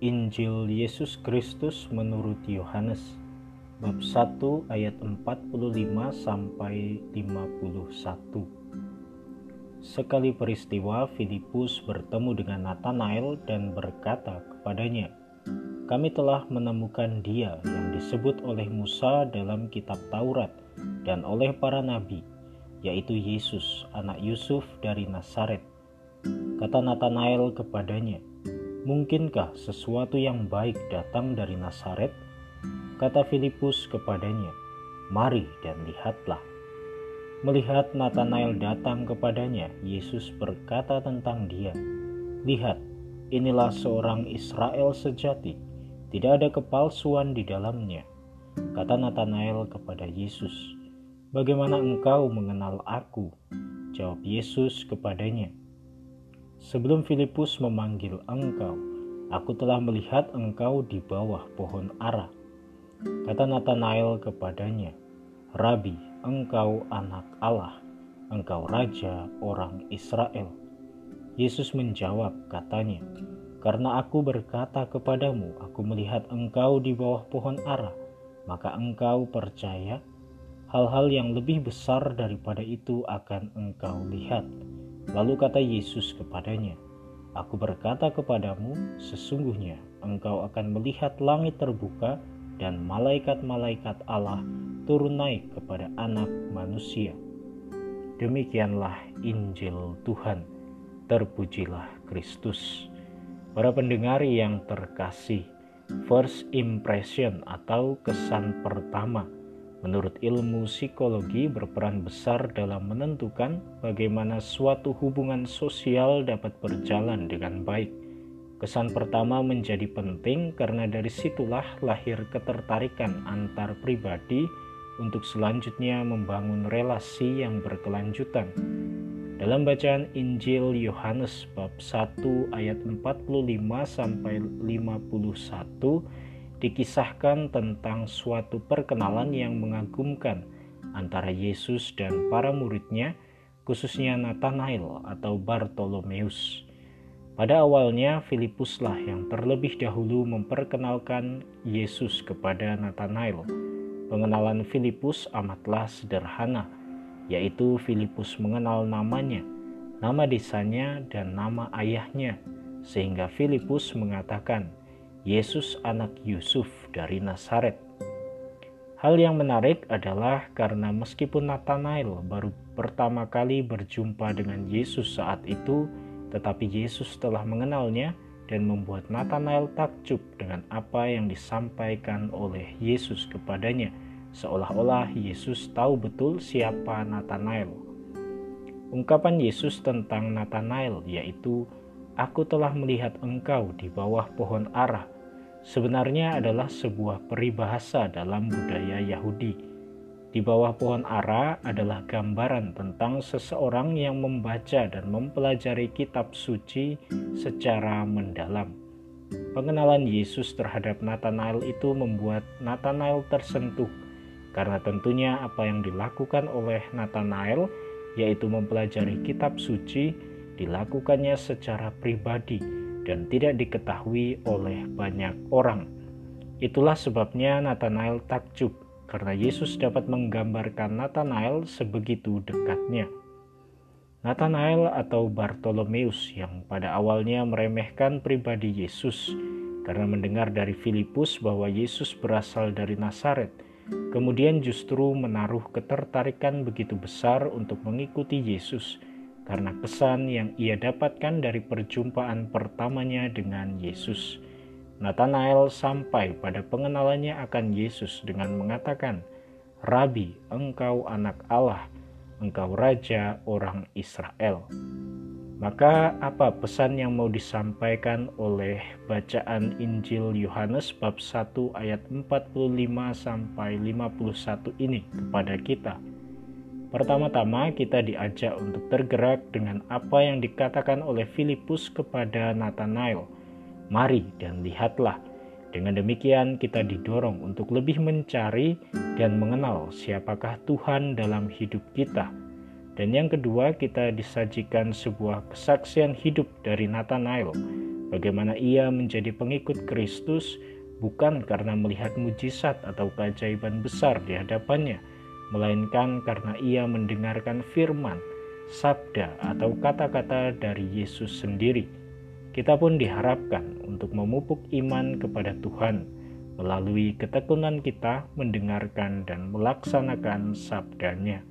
Injil Yesus Kristus menurut Yohanes bab 1 ayat 45 sampai 51. Sekali peristiwa Filipus bertemu dengan Nathanael dan berkata kepadanya, "Kami telah menemukan Dia yang disebut oleh Musa dalam kitab Taurat dan oleh para nabi, yaitu Yesus, anak Yusuf dari Nazaret." Kata Nathanael kepadanya, "Mungkinkah sesuatu yang baik datang dari Nazaret?" Kata Filipus kepadanya, "Mari dan lihatlah." Melihat Nathanael datang kepadanya, Yesus berkata tentang dia, "Lihat, inilah seorang Israel sejati, tidak ada kepalsuan di dalamnya." Kata Nathanael kepada Yesus, "Bagaimana engkau mengenal aku?" Jawab Yesus kepadanya, Sebelum Filipus memanggil engkau, aku telah melihat engkau di bawah pohon ara. Kata Nathanael kepadanya, Rabi, engkau anak Allah, engkau raja orang Israel. Yesus menjawab katanya, Karena aku berkata kepadamu, aku melihat engkau di bawah pohon ara, maka engkau percaya hal-hal yang lebih besar daripada itu akan engkau lihat. Lalu kata Yesus kepadanya, Aku berkata kepadamu, sesungguhnya engkau akan melihat langit terbuka dan malaikat-malaikat Allah turun naik kepada anak manusia. Demikianlah Injil Tuhan. Terpujilah Kristus. Para pendengar yang terkasih, first impression atau kesan pertama – menurut ilmu psikologi berperan besar dalam menentukan bagaimana suatu hubungan sosial dapat berjalan dengan baik. Kesan pertama menjadi penting karena dari situlah lahir ketertarikan antar pribadi untuk selanjutnya membangun relasi yang berkelanjutan. Dalam bacaan Injil Yohanes bab 1 ayat 45 sampai 51 dikisahkan tentang suatu perkenalan yang mengagumkan antara Yesus dan para muridnya, khususnya Nathanael atau Bartolomeus. Pada awalnya, Filipuslah yang terlebih dahulu memperkenalkan Yesus kepada Nathanael. Pengenalan Filipus amatlah sederhana, yaitu Filipus mengenal namanya, nama desanya, dan nama ayahnya, sehingga Filipus mengatakan, Yesus anak Yusuf dari Nazaret. Hal yang menarik adalah karena meskipun Nathanael baru pertama kali berjumpa dengan Yesus saat itu, tetapi Yesus telah mengenalnya dan membuat Nathanael takjub dengan apa yang disampaikan oleh Yesus kepadanya, seolah-olah Yesus tahu betul siapa Nathanael. Ungkapan Yesus tentang Nathanael yaitu aku telah melihat engkau di bawah pohon ara, sebenarnya adalah sebuah peribahasa dalam budaya Yahudi. Di bawah pohon ara adalah gambaran tentang seseorang yang membaca dan mempelajari kitab suci secara mendalam. Pengenalan Yesus terhadap Nathanael itu membuat Nathanael tersentuh karena tentunya apa yang dilakukan oleh Nathanael yaitu mempelajari kitab suci dilakukannya secara pribadi dan tidak diketahui oleh banyak orang. Itulah sebabnya Nathanael takjub karena Yesus dapat menggambarkan Nathanael sebegitu dekatnya. Nathanael atau Bartolomeus yang pada awalnya meremehkan pribadi Yesus karena mendengar dari Filipus bahwa Yesus berasal dari Nazaret, kemudian justru menaruh ketertarikan begitu besar untuk mengikuti Yesus karena kesan yang ia dapatkan dari perjumpaan pertamanya dengan Yesus. Nathanael sampai pada pengenalannya akan Yesus dengan mengatakan, "Rabi, engkau anak Allah, engkau raja orang Israel." Maka apa pesan yang mau disampaikan oleh bacaan Injil Yohanes bab 1 ayat 45 sampai 51 ini kepada kita? Pertama-tama kita diajak untuk tergerak dengan apa yang dikatakan oleh Filipus kepada Nathanael. Mari dan lihatlah. Dengan demikian kita didorong untuk lebih mencari dan mengenal siapakah Tuhan dalam hidup kita. Dan yang kedua kita disajikan sebuah kesaksian hidup dari Nathanael bagaimana ia menjadi pengikut Kristus bukan karena melihat mujizat atau keajaiban besar di hadapannya, melainkan karena ia mendengarkan firman, sabda, atau kata-kata dari Yesus sendiri. Kita pun diharapkan untuk memupuk iman kepada Tuhan melalui ketekunan kita mendengarkan dan melaksanakan sabdanya.